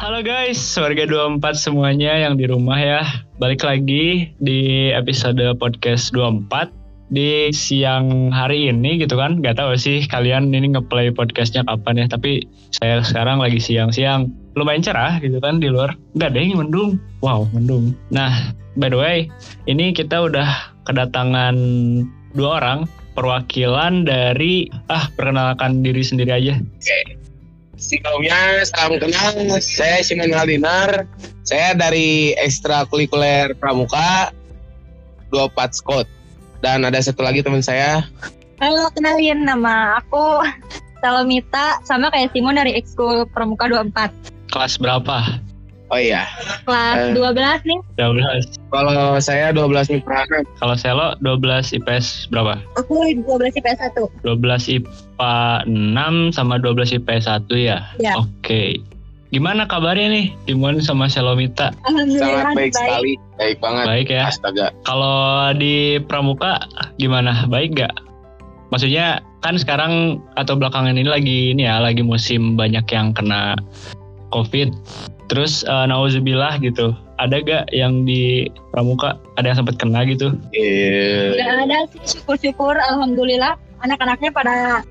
Halo guys, warga 24 semuanya yang di rumah ya. Balik lagi di episode podcast 24 di siang hari ini gitu kan. Gak tahu sih kalian ini ngeplay podcastnya kapan ya. Tapi saya sekarang lagi siang-siang. Lumayan cerah gitu kan di luar. Gak deh, mendung. Wow, mendung. Nah, by the way, ini kita udah kedatangan dua orang perwakilan dari ah perkenalkan diri sendiri aja. Sebelumnya salam kenal, saya Simon Halinar. Saya dari ekstrakurikuler Pramuka 24 Scott. Dan ada satu lagi teman saya. Halo, kenalin nama aku Salomita sama kayak Simon dari Ekskul Pramuka 24. Kelas berapa? Oh iya, Kelas Eh. 12 nih. 12. kalau saya 12 Mitra. Kalau Selo 12 IPS berapa? Aku 12 IPS 1. 12 IPA 6 sama 12 IPS 1 ya? Ya. Oke. Gimana kabarnya nih Timon sama Selomita? Alhamdulillah Sangat baik sekali, baik banget. Baik ya. Astaga. Kalau di Pramuka gimana? Baik gak? Maksudnya kan sekarang atau belakangan ini lagi ini ya, lagi musim banyak yang kena COVID. Terus uh, nauzubillah gitu. Ada gak yang di Pramuka ada yang sempat kena gitu? Iya. Udah ada sih syukur-syukur Alhamdulillah anak-anaknya pada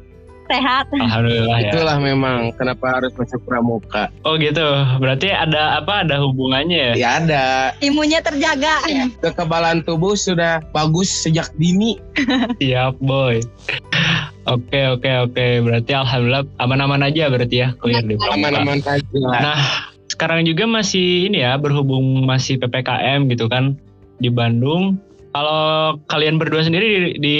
sehat. Alhamdulillah ya. Itulah memang kenapa harus masuk Pramuka. Oh gitu. Berarti ada apa? Ada hubungannya ya? Ya ada, Imunnya terjaga. kekebalan tubuh sudah bagus sejak dini. Siap boy. Oke oke oke. Berarti alhamdulillah aman-aman aja berarti ya clear di Pramuka. Aman-aman saja. Nah sekarang juga masih ini ya berhubung masih ppkm gitu kan di Bandung. Kalau kalian berdua sendiri di, di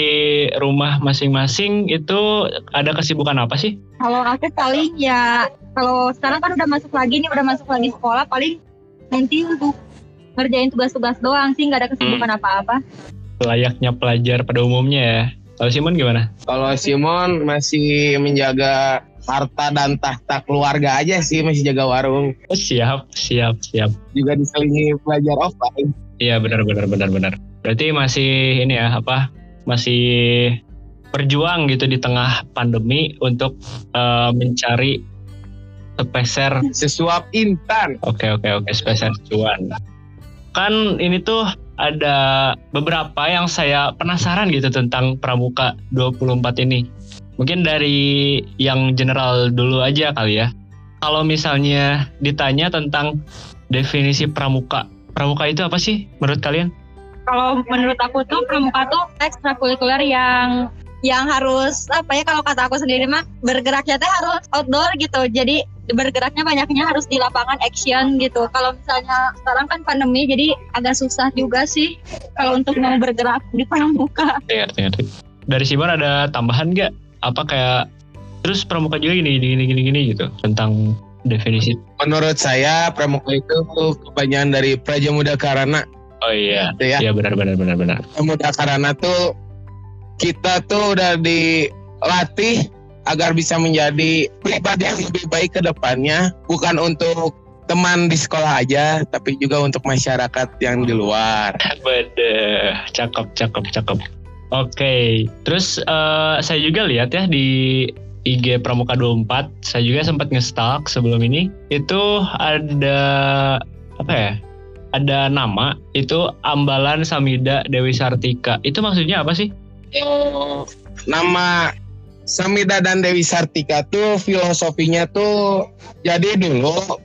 rumah masing-masing itu ada kesibukan apa sih? Kalau aku paling ya kalau sekarang kan udah masuk lagi nih udah masuk lagi sekolah paling nanti untuk ngerjain tugas-tugas doang sih nggak ada kesibukan apa-apa. Layaknya pelajar pada umumnya ya. Kalau Simon gimana? Kalau Simon masih menjaga harta dan tahta keluarga aja sih, masih jaga warung. Oh, siap siap siap. Juga diselingi pelajar offline. Iya benar benar benar benar. Berarti masih ini ya apa? Masih berjuang gitu di tengah pandemi untuk eh, mencari sepeser. Sesuap intan. Oke oke oke sepeser cuan. Kan ini tuh ada beberapa yang saya penasaran gitu tentang Pramuka 24 ini. Mungkin dari yang general dulu aja kali ya. Kalau misalnya ditanya tentang definisi pramuka, pramuka itu apa sih menurut kalian? Kalau menurut aku tuh pramuka tuh ekstrakurikuler yang yang harus apa ya kalau kata aku sendiri mah bergeraknya teh harus outdoor gitu. Jadi bergeraknya banyaknya harus di lapangan action gitu. Kalau misalnya sekarang kan pandemi jadi agak susah juga sih kalau untuk mau bergerak di pramuka. Ngerti, ngerti. Dari Simon ada tambahan nggak? Apa kayak terus pramuka juga gini gini gini gini gitu tentang definisi. Menurut saya Pramuka itu kepanjangan dari Praja Muda Karana. Oh iya. Gitu ya. Iya benar benar benar benar. Muda Karana tuh kita tuh udah dilatih agar bisa menjadi pribadi yang lebih baik ke depannya. Bukan untuk teman di sekolah aja, tapi juga untuk masyarakat yang di luar. Bede, cakep, cakep, cakep. Oke, terus eh, saya juga lihat ya di IG Pramuka 24, saya juga sempat nge-stalk sebelum ini. Itu ada apa ya? Ada nama itu Ambalan Samida Dewi Sartika. Itu maksudnya apa sih? Nama Samida dan Dewi Sartika tuh filosofinya tuh jadi dulu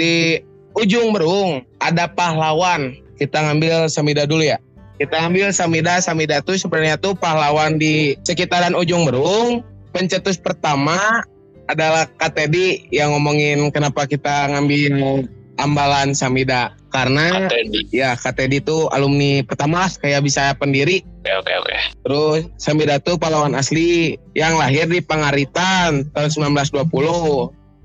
di ujung berung ada pahlawan. Kita ngambil Samida dulu ya. Kita ambil Samida, Samida tuh sebenarnya tuh pahlawan di sekitaran ujung berung. Pencetus pertama adalah Katedi yang ngomongin kenapa kita ngambil ambalan Samida. Karena Atendi. ya Katedi tuh alumni pertama lah, kayak bisa pendiri Oke, oke, oke. Terus Samida tuh pahlawan asli yang lahir di Pangaritan tahun 1920.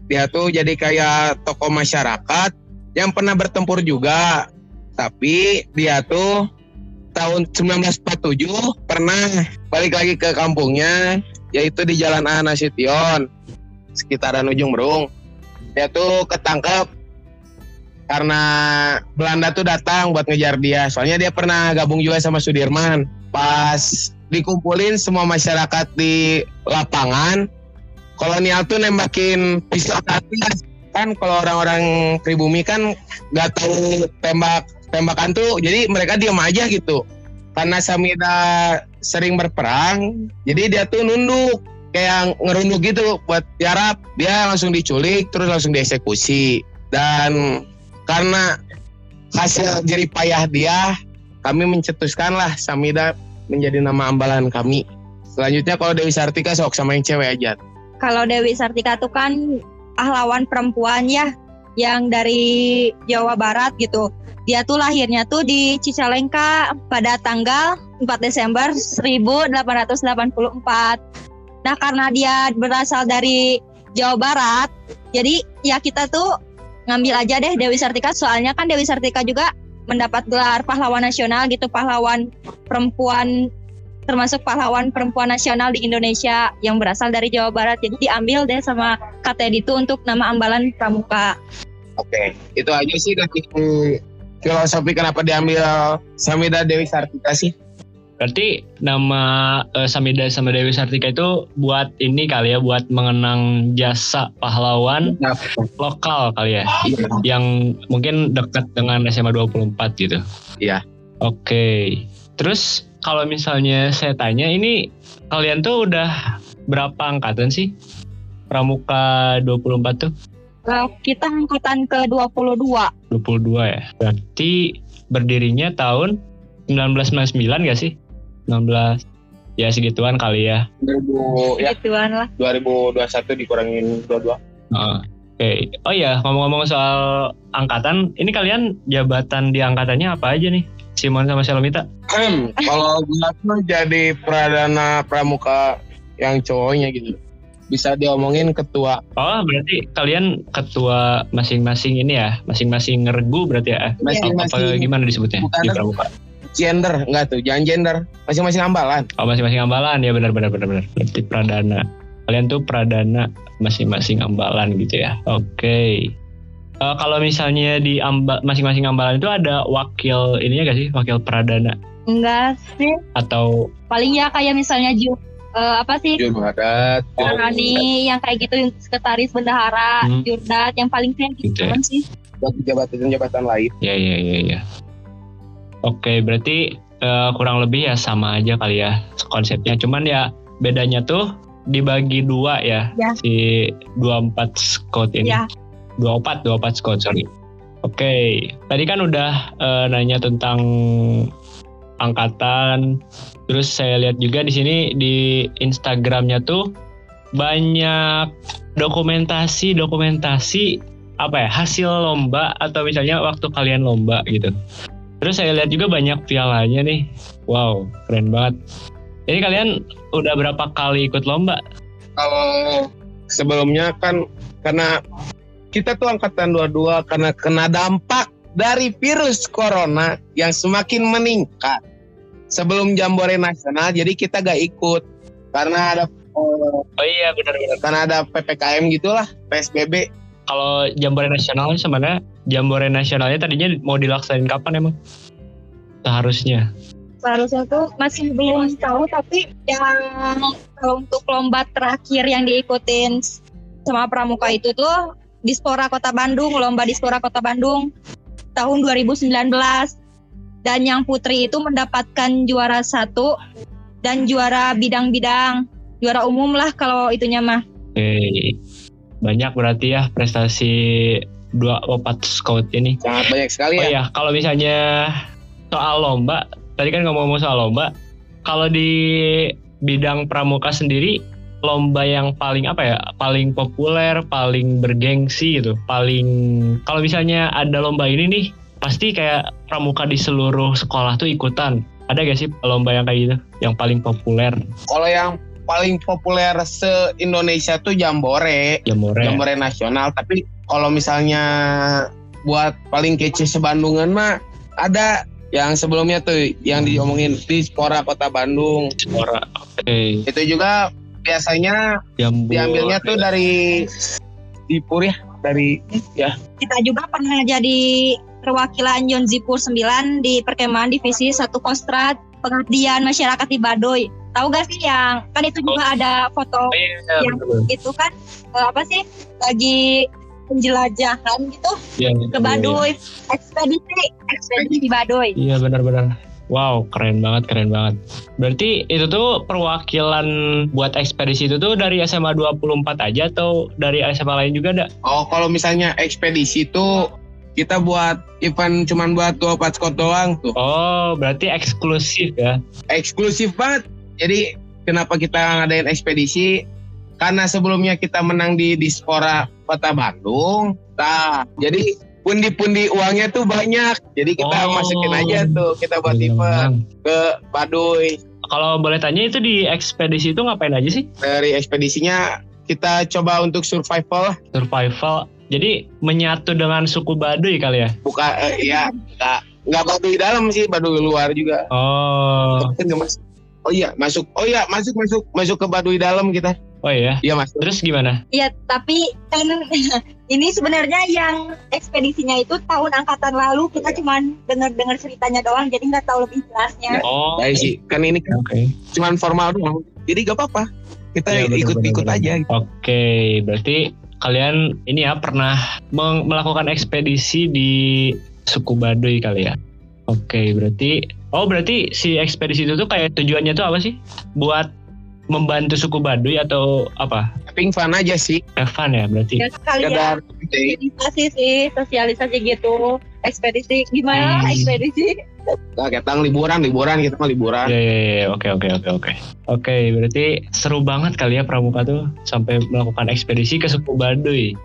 Dia tuh jadi kayak tokoh masyarakat yang pernah bertempur juga. Tapi dia tuh tahun 1947 pernah balik lagi ke kampungnya yaitu di Jalan A Nasution sekitaran ujung Berung. Dia tuh ketangkep karena Belanda tuh datang buat ngejar dia. Soalnya dia pernah gabung juga sama Sudirman. Pas dikumpulin semua masyarakat di lapangan, kolonial tuh nembakin ke atas. Kan kalau orang-orang pribumi kan nggak tahu tembak tembakan tuh jadi mereka diam aja gitu. Karena Samida sering berperang jadi dia tuh nunduk kayak ngerunduk gitu buat tiarap dia langsung diculik terus langsung dieksekusi. Dan karena hasil jerih payah dia kami mencetuskanlah Samida menjadi nama ambalan kami. Selanjutnya kalau Dewi Sartika sok sama yang cewek aja. Kalau Dewi Sartika tuh kan pahlawan perempuan ya yang dari Jawa Barat gitu. Dia tuh lahirnya tuh di Cicalengka pada tanggal 4 Desember 1884. Nah, karena dia berasal dari Jawa Barat, jadi ya kita tuh ngambil aja deh Dewi Sartika soalnya kan Dewi Sartika juga mendapat gelar pahlawan nasional gitu, pahlawan perempuan termasuk pahlawan perempuan nasional di Indonesia yang berasal dari Jawa Barat. Jadi diambil deh sama KTD itu untuk nama ambalan pramuka. Oke, itu aja sih dari filosofi kenapa diambil Samida Dewi Sartika sih. Berarti nama eh, Samida sama Dewi Sartika itu buat ini kali ya, buat mengenang jasa pahlawan Nah, lokal kali ya, iya. yang mungkin dekat dengan SMA 24 gitu. Iya. Oke. Terus kalau misalnya saya tanya ini kalian tuh udah berapa angkatan sih? Pramuka 24 tuh? Kalau kita angkatan ke-22. 22 ya. Berarti berdirinya tahun 1999 gak sih? 19 ya segituan kali ya. 2000 ya Gituan lah. 2021 dikurangin 22. Heeh. Oke. Oh iya, ngomong-ngomong soal angkatan, ini kalian jabatan di angkatannya apa aja nih? Simon sama Shalomita? Kalau tuh jadi pradana pramuka yang cowoknya gitu. Bisa diomongin ketua Oh, berarti kalian ketua masing-masing ini ya, masing-masing ngergu berarti ya? Apa masing-masing gimana disebutnya Bukan. di pramuka? gender enggak tuh, jangan gender. Masing-masing ambalan. Oh, masing-masing ambalan ya benar-benar benar-benar. Berarti pradana. Kalian tuh pradana masing-masing ambalan gitu ya. Oke. Eh, kalau misalnya di amba, masing-masing ambalan itu ada wakil ininya gak sih? Wakil pradana Enggak sih. atau Paling ya kayak misalnya Ju eh, apa sih? Juru adat. Rani yang kayak gitu yang sekretaris bendahara, Hmm. Jurdat yang paling keren Gitu gitu ya. kan sih. Buat jabatan-jabatan lain. ya ya ya ya. Oke, berarti eh, kurang lebih ya sama aja kali ya konsepnya. Cuman ya bedanya tuh dibagi dua ya, Ya. si 24 scout ini. Ya. 24 24 scout sorry. Oke, tadi kan udah eh, nanya tentang angkatan. Terus saya lihat juga di sini di Instagramnya tuh banyak dokumentasi dokumentasi apa ya hasil lomba atau misalnya waktu kalian lomba gitu. Terus saya lihat juga banyak pialanya nih. Wow, keren banget. Ini kalian udah berapa kali ikut lomba? Kalau sebelumnya kan karena kita tuh angkatan 22 karena kena dampak dari virus corona yang semakin meningkat. Sebelum Jambore Nasional jadi kita gak ikut karena ada Oh iya benar-benar. karena ada PPKM gitulah, PSBB. Kalau Jambore Nasional ini sebenarnya Jambore Nasionalnya tadinya mau dilaksanain kapan emang? Seharusnya. Seharusnya tuh masih belum tahu tapi yang kalau untuk lomba terakhir yang diikutin sama pramuka itu tuh Dispora Kota Bandung, lomba Dispora Kota Bandung tahun 2019. Dan yang putri itu mendapatkan juara satu dan juara bidang-bidang, juara umum lah kalau itunya mah. Oke. Banyak berarti ya prestasi dua opat scout ini. Sangat banyak sekali Oh ya. iya, kalau misalnya soal lomba, tadi kan ngomong-ngomong soal lomba, kalau di bidang pramuka sendiri, lomba yang paling apa ya, paling populer, paling bergengsi gitu, paling kalau misalnya ada lomba ini nih, pasti kayak pramuka di seluruh sekolah tuh ikutan. Ada gak sih lomba yang kayak gitu, yang paling populer? Kalau yang paling populer se-Indonesia tuh Jambore, Jambore. Jambore nasional. Tapi kalau misalnya buat paling kece sebandungan mah ada yang sebelumnya tuh yang diomongin di Spora Kota Bandung. Suara. Oke. Itu juga biasanya Jambore. diambilnya tuh dari Dipur ya, dari Kita juga pernah jadi perwakilan Yonzipur 9 di perkemahan divisi 1 Kostrad pengabdian masyarakat di Baduy. Tahu gak sih yang kan itu juga ada foto Oh, iya, Yang- betul. itu kan eh, apa sih lagi penjelajahan gitu Iya, ke Baduy ekspedisi ekspedisi Baduy Iya benar-benar. Wow, keren banget, keren banget. Berarti itu tuh perwakilan buat ekspedisi itu tuh dari SMA 24 aja atau dari SMA lain juga ada? Oh, kalau misalnya ekspedisi itu kita buat event cuman buat dua empat skot doang tuh. Oh, berarti eksklusif ya? Eksklusif banget. Jadi kenapa kita ngadain ekspedisi? Karena sebelumnya kita menang di Dispora Kota Bandung. Nah, jadi pundi-pundi uangnya tuh banyak. Jadi kita Oh. masukin aja tuh kita buat Iya, event ke Baduy. Kalau boleh tanya itu di ekspedisi itu ngapain aja sih? Dari ekspedisinya kita coba untuk survival. Survival. Jadi menyatu dengan suku Baduy kali ya? Buka eh, ya nggak nggak Baduy dalam sih, Baduy luar juga. Oh. Oh iya, masuk. Oh iya, masuk masuk masuk ke Baduy dalam kita. Oh iya. Iya, masuk. Terus gimana? Iya, tapi kan ini sebenarnya yang ekspedisinya itu tahun angkatan lalu kita cuman dengar-dengar ceritanya doang, jadi nggak tahu lebih jelasnya. Oh, Baik sih, kan ini kan Oke. cuman formal doang. Jadi gak apa-apa. Kita Iya, benar, ikut-ikut aja. benar. Oke, berarti kalian ini ya pernah melakukan ekspedisi di suku Baduy kali ya? Oke, berarti oh berarti si ekspedisi itu tuh kayak tujuannya tuh apa sih? Buat membantu suku Baduy atau apa? Having fun aja sih. Evan ya berarti. Ya sekalian sosialisasi sih, sosialisasi gitu. Ekspedisi gimana Hmm. ekspedisi? Nah, kita liburan, liburan kita mau liburan. Ya, ya, ya, oke, oke, oke, oke. Oke, berarti seru banget kali ya Pramuka tuh sampai melakukan ekspedisi ke suku Baduy.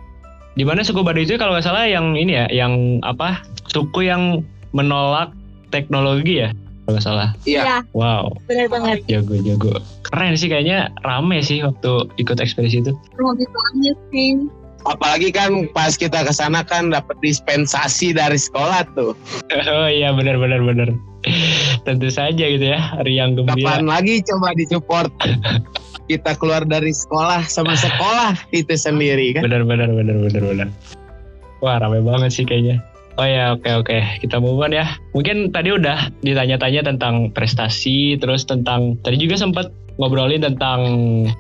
Di mana suku Baduy itu kalau nggak salah yang ini ya, yang apa? Suku yang menolak teknologi ya, kalau nggak salah. Iya. Ya, Wow, benar banget. jago, jago. Keren sih kayaknya rame sih waktu ikut ekspedisi itu. Gitu aja sih. Apalagi kan pas kita ke sana kan dapat dispensasi dari sekolah tuh. oh iya, benar, benar, benar. Tentu saja gitu ya, riang gembira. Kapan lagi coba disupport kita keluar dari sekolah sama sekolah itu sendiri kan. Benar benar benar benar benar. Wah rame banget sih kayaknya. Oh ya oke oke kita move on ya. Mungkin tadi udah ditanya-tanya tentang prestasi, terus tentang tadi juga sempat ngobrolin tentang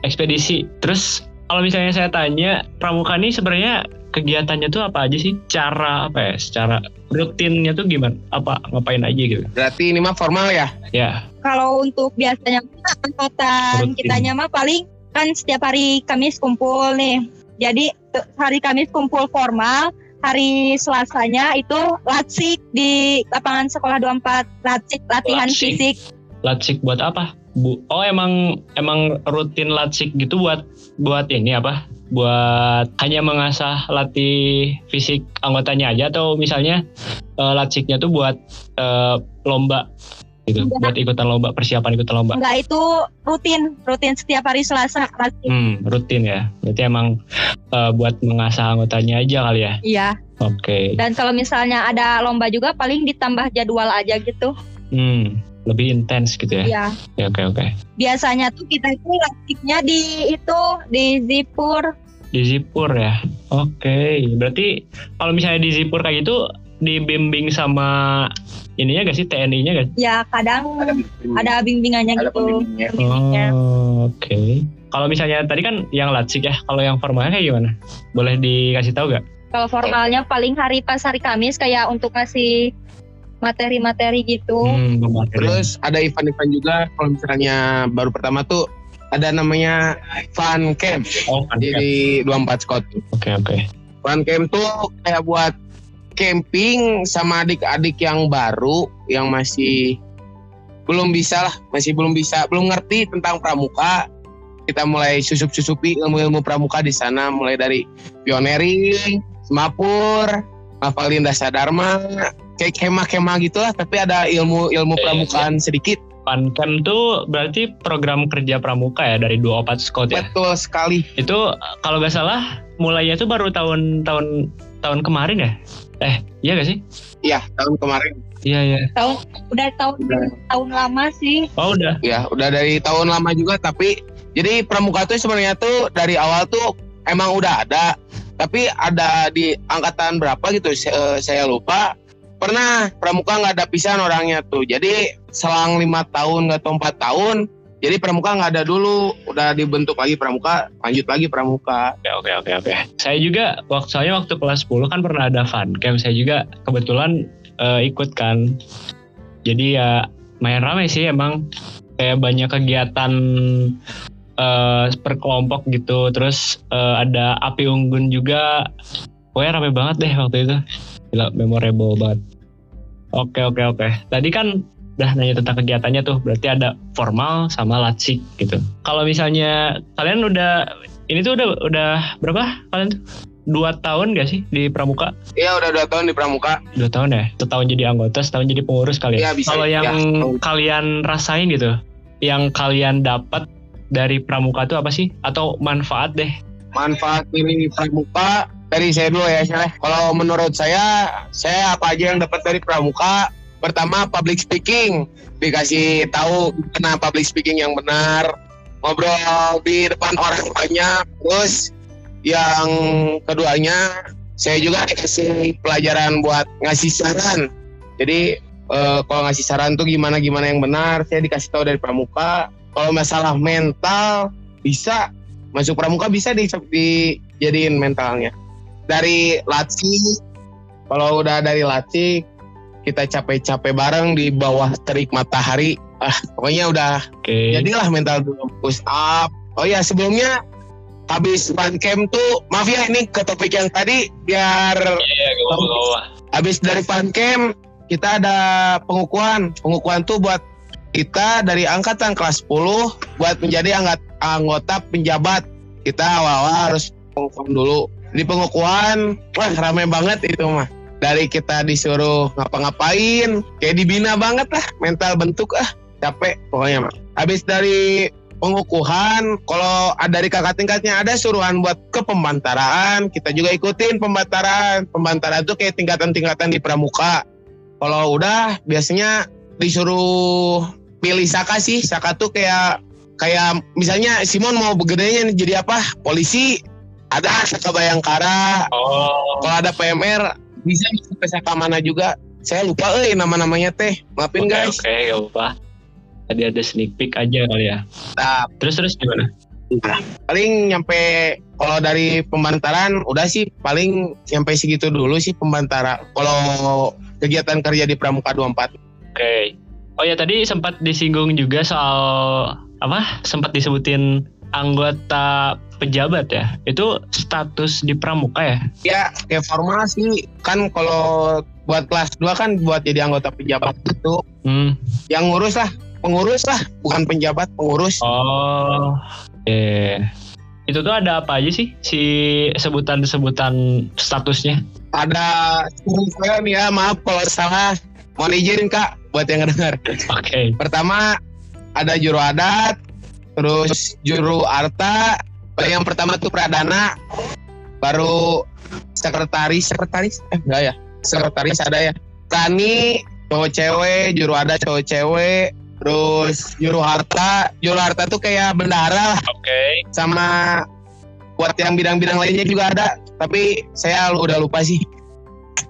ekspedisi. Terus kalau misalnya saya tanya pramuka ini sebenarnya kegiatannya tuh apa aja sih? Cara apa ya? Secara rutinnya tuh gimana? Apa ngapain aja gitu? Berarti ini mah formal ya. Ya. Kalau untuk biasanya angkatan Rutin. kitanya mah paling kan setiap hari Kamis kumpul nih. Jadi hari Kamis kumpul formal, hari Selasanya itu latsik di lapangan sekolah 24 latsik latihan Latsik. fisik. Latsik buat apa? Bu, oh emang emang rutin latsik gitu buat buat ini apa? Buat hanya mengasah latih fisik anggotanya aja atau misalnya eh, latsiknya tuh buat eh, lomba gitu, Enggak. buat ikutan lomba, persiapan ikutan lomba. Enggak itu rutin, rutin setiap hari Selasa latsik. Hmm, rutin ya. Berarti emang eh, buat mengasah anggotanya aja kali ya. Iya. Oke. Dan kalau misalnya ada lomba juga paling ditambah jadwal aja gitu. Hmm, lebih intens gitu ya. Iya. Ya, Oke, oke. Biasanya tuh kita itu latsiknya di itu di Zipur. Di Zipur ya. Oke, berarti kalau misalnya di Zipur kayak gitu dibimbing sama ininya gak sih TNI-nya gak? Ya kadang ada bimbingannya Ada gitu. pembimbingnya. Oh, oke. Kalau misalnya tadi kan yang latsik ya, kalau yang formalnya kayak gimana? Boleh dikasih tahu gak? Kalau formalnya paling hari pas hari Kamis kayak untuk ngasih materi-materi gitu. Hmm. Terus ada event-event juga kalau misalnya baru pertama tuh ada namanya fun camp oh, kan. di 24 Scott. Oke, oke. Fun camp tuh kayak buat camping sama adik-adik yang baru yang masih belum bisa lah, masih belum bisa, belum ngerti tentang pramuka. Kita mulai susup-susupi ilmu-ilmu pramuka di sana mulai dari pioneering, semapur, ngafalin dasar dharma, kayak kemah-kemah gitulah tapi ada ilmu-ilmu Iya, pramukaan sedikit. Pancam tuh berarti program kerja pramuka ya dari 24 Scott ya. Betul sekali. Itu kalau nggak salah mulainya tuh baru tahun tahun tahun kemarin ya? Eh, iya gak sih? Iya, tahun kemarin. Iya, iya. Tahun udah tahun Udah. tahun lama sih. Oh, udah. Ya, udah dari tahun lama juga tapi jadi pramuka tuh sebenarnya tuh dari awal tuh emang udah ada. Tapi ada di angkatan berapa gitu saya, saya lupa. Pernah pramuka nggak ada pisan orangnya tuh. Jadi selang lima tahun atau empat tahun Jadi pramuka nggak ada dulu, udah dibentuk lagi pramuka, lanjut lagi pramuka. Oke oke oke oke. Saya juga waktu saya waktu kelas 10 kan pernah ada fun camp. Saya juga kebetulan uh, ikut kan. Jadi ya main ramai sih emang kayak banyak kegiatan uh, per kelompok gitu. Terus uh, ada api unggun juga. Pokoknya rame banget deh waktu itu. Gila, memorable banget. Oke oke oke. Tadi kan udah nanya tentang kegiatannya tuh berarti ada formal sama latsik gitu kalau misalnya kalian udah ini tuh udah udah berapa kalian tuh dua tahun gak sih di Pramuka? Iya udah dua tahun di Pramuka. Dua tahun ya? Setahun jadi anggota, setahun jadi pengurus kali ya? Bisa. Kalau yang ya. kalian rasain gitu, yang kalian dapat dari Pramuka itu apa sih? Atau manfaat deh? Manfaat ini Pramuka dari saya dulu ya. Kalau menurut saya, saya apa aja yang dapat dari Pramuka? Pertama public speaking, dikasih tahu karena public speaking yang benar, ngobrol di depan orang banyak. Terus yang keduanya, saya juga dikasih pelajaran buat ngasih saran. Jadi eh, kalau ngasih saran tuh gimana gimana yang benar, saya dikasih tahu dari pramuka. Kalau masalah mental bisa masuk pramuka bisa di, dijadiin mentalnya. Dari latih, kalau udah dari latih kita capek-capek bareng di bawah terik matahari. Ah, pokoknya udah okay. jadilah mental dulu push up. Oh ya sebelumnya habis fun camp tuh maaf ya ini ke topik yang tadi biar yeah, yeah, habis dari fun camp kita ada pengukuhan. Pengukuhan tuh buat kita dari angkatan kelas 10 buat menjadi angkat, anggota penjabat. Kita awal-awal harus pengukuhan dulu. Di pengukuhan, wah ramai banget itu mah dari kita disuruh ngapa-ngapain kayak dibina banget lah mental bentuk ah capek pokoknya mah habis dari pengukuhan kalau ada dari kakak tingkatnya ada suruhan buat ke pembantaraan kita juga ikutin pembantaraan. Pembantaraan itu kayak tingkatan-tingkatan di pramuka. Kalau udah biasanya disuruh pilih saka sih. Saka tuh kayak kayak misalnya Simon mau begedenya jadi apa? Polisi? Ada saka bayangkara. Oh. kalau ada PMR bisa sampai saka mana juga. Saya lupa eh nama-namanya teh. Maafin okay, guys. oke okay, apa tadi ada sneak peek aja kali ya. Nah, terus terus gimana? Nah, paling nyampe kalau dari pembantaran udah sih. Paling nyampe segitu dulu sih pembantara. Kalau kegiatan kerja di Pramuka 24 oke. Okay. oh ya tadi sempat disinggung juga soal apa? Sempat disebutin anggota pejabat ya? Itu status di pramuka ya? Ya kayak formal sih kan kalau buat kelas 2 kan buat jadi anggota pejabat itu. Hmm. yang ngurus lah. Pengurus lah. Bukan penjabat pengurus. Oh eh itu tuh ada apa aja sih? Si sebutan-sebutan statusnya? Ada saya nih ya. Maaf kalau salah. Mohon izin kak buat yang dengar oke. Okay. pertama ada juru adat. Terus juru arta yang pertama tuh pradana baru sekretaris sekretaris eh enggak ya sekretaris ada ya tani cowok cewek juru adat cowok cewek terus juru harta juru harta tuh kayak bendara lah oke okay. sama buat yang bidang-bidang lainnya juga ada tapi saya udah lupa sih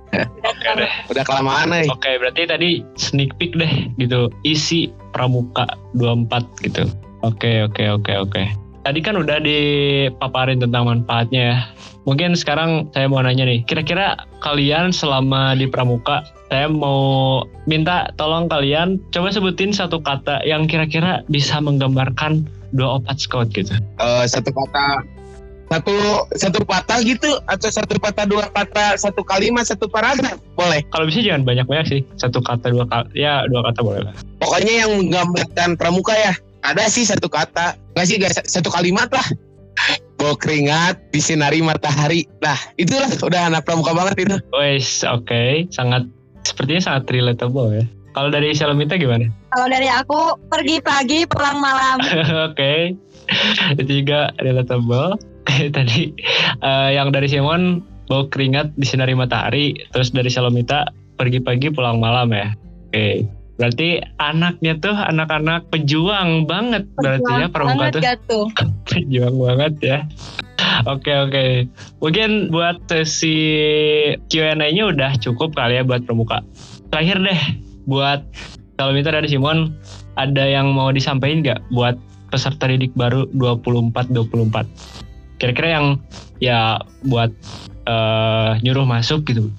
Oke okay, deh. Udah kelamaan nih. Oke, okay, berarti tadi sneak peek deh gitu. Isi Pramuka 24 gitu. Oke, oke, oke, oke. Tadi kan udah dipaparin tentang manfaatnya ya. Mungkin sekarang saya mau nanya nih, kira-kira kalian selama di Pramuka, saya mau minta tolong kalian coba sebutin satu kata yang kira-kira bisa menggambarkan dua opat scout gitu. Uh, satu kata satu satu patah gitu atau satu patah dua kata satu kalimat satu paragraf boleh kalau bisa jangan banyak banyak sih satu kata dua kata ya dua kata boleh lah pokoknya yang menggambarkan pramuka ya ada sih satu kata nggak sih gak, satu kalimat lah bawa keringat di sinari matahari nah itulah udah anak pramuka banget itu wes oke okay. sangat sepertinya sangat relatable ya kalau dari Salomita gimana? Kalau dari aku pergi pagi pulang malam. oke, okay. itu juga relatable. Tadi uh, yang dari Simon bawa keringat di sinari matahari, terus dari Salomita pergi pagi pulang malam ya. Oke. Okay. Berarti anaknya tuh anak-anak pejuang banget pejuang berarti ya pramuka tuh. tuh. pejuang banget ya. Oke oke. Okay. Mungkin buat sesi Q&A-nya udah cukup kali ya buat pramuka. Terakhir deh buat kalau Mita dari Simon ada yang mau disampaikan nggak buat peserta didik baru 24-24? Kira-kira yang ya buat uh, nyuruh masuk gitu,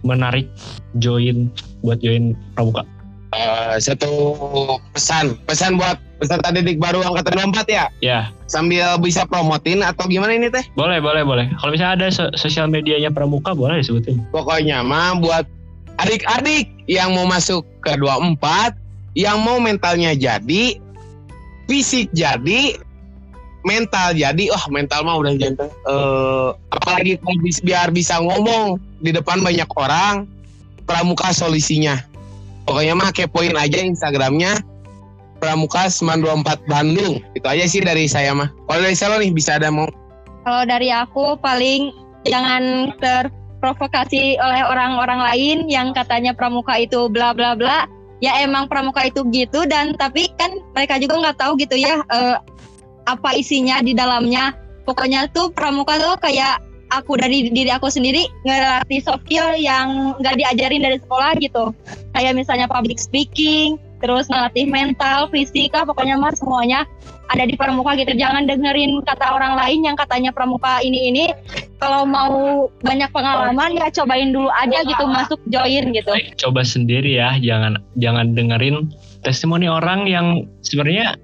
menarik join buat join pramuka. Uh, satu pesan, pesan buat peserta didik baru angkatan 24 ya? Ya. Sambil bisa promotin atau gimana ini teh? Boleh, boleh, boleh. Kalau misalnya ada so sosial medianya pramuka boleh disebutin. Pokoknya mah buat adik-adik yang mau masuk ke 24, yang mau mentalnya jadi, fisik jadi, mental jadi, wah oh, mental mah udah jadi. Uh, apalagi biar bisa ngomong di depan banyak orang, pramuka solusinya pokoknya mah kepoin aja Instagramnya. Pramuka 924 Bandung. Itu aja sih dari saya mah. Kalau dari saya nih bisa ada mau? Kalau dari aku paling jangan terprovokasi oleh orang-orang lain yang katanya pramuka itu bla bla bla. Ya emang pramuka itu gitu dan tapi kan mereka juga nggak tahu gitu ya uh, apa isinya di dalamnya. Pokoknya tuh pramuka tuh kayak aku dari diri aku sendiri ngelatih soft skill yang nggak diajarin dari sekolah gitu kayak misalnya public speaking terus ngelatih mental fisika pokoknya mas semuanya ada di pramuka gitu. Jangan dengerin kata orang lain yang katanya pramuka ini ini. Kalau mau banyak pengalaman ya cobain dulu aja gitu masuk join gitu. Coba sendiri ya. Jangan jangan dengerin testimoni orang yang sebenarnya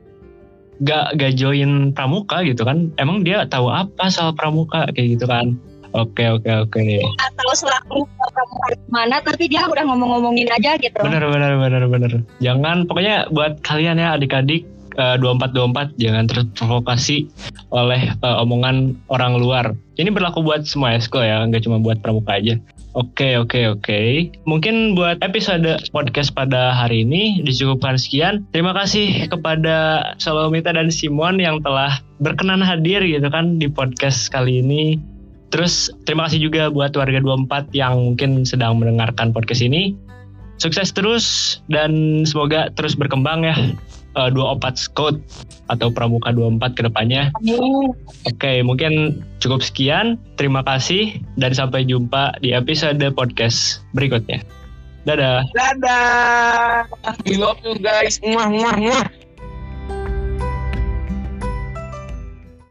gak gak join pramuka gitu kan. Emang dia tahu apa soal pramuka kayak gitu kan oke oke oke atau selaku mana tapi dia udah ngomong-ngomongin aja gitu bener bener bener bener jangan pokoknya buat kalian ya adik-adik eh, dua empat dua empat jangan terprovokasi oleh uh, omongan orang luar ini berlaku buat semua esko ya nggak cuma buat pramuka aja Oke, oke, oke. Mungkin buat episode podcast pada hari ini dicukupkan sekian. Terima kasih kepada Salomita dan Simon yang telah berkenan hadir gitu kan di podcast kali ini. Terus terima kasih juga buat warga 24 yang mungkin sedang mendengarkan podcast ini. Sukses terus dan semoga terus berkembang ya uh, dua opat scout atau pramuka 24 ke depannya. Oke, okay, mungkin cukup sekian. Terima kasih dan sampai jumpa di episode podcast berikutnya. Dadah. Dadah. We love you guys. Muah muah muah.